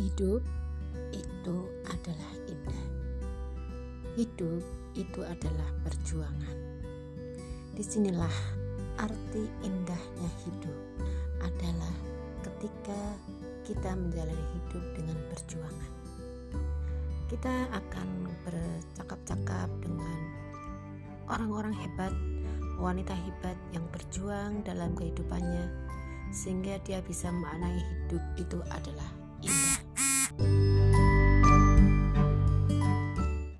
Hidup itu adalah indah. Hidup itu adalah perjuangan. Di sinilah arti indahnya hidup adalah ketika kita menjalani hidup dengan perjuangan. Kita akan bercakap-cakap dengan orang-orang hebat, wanita hebat yang berjuang dalam kehidupannya, sehingga dia bisa memaknai hidup itu adalah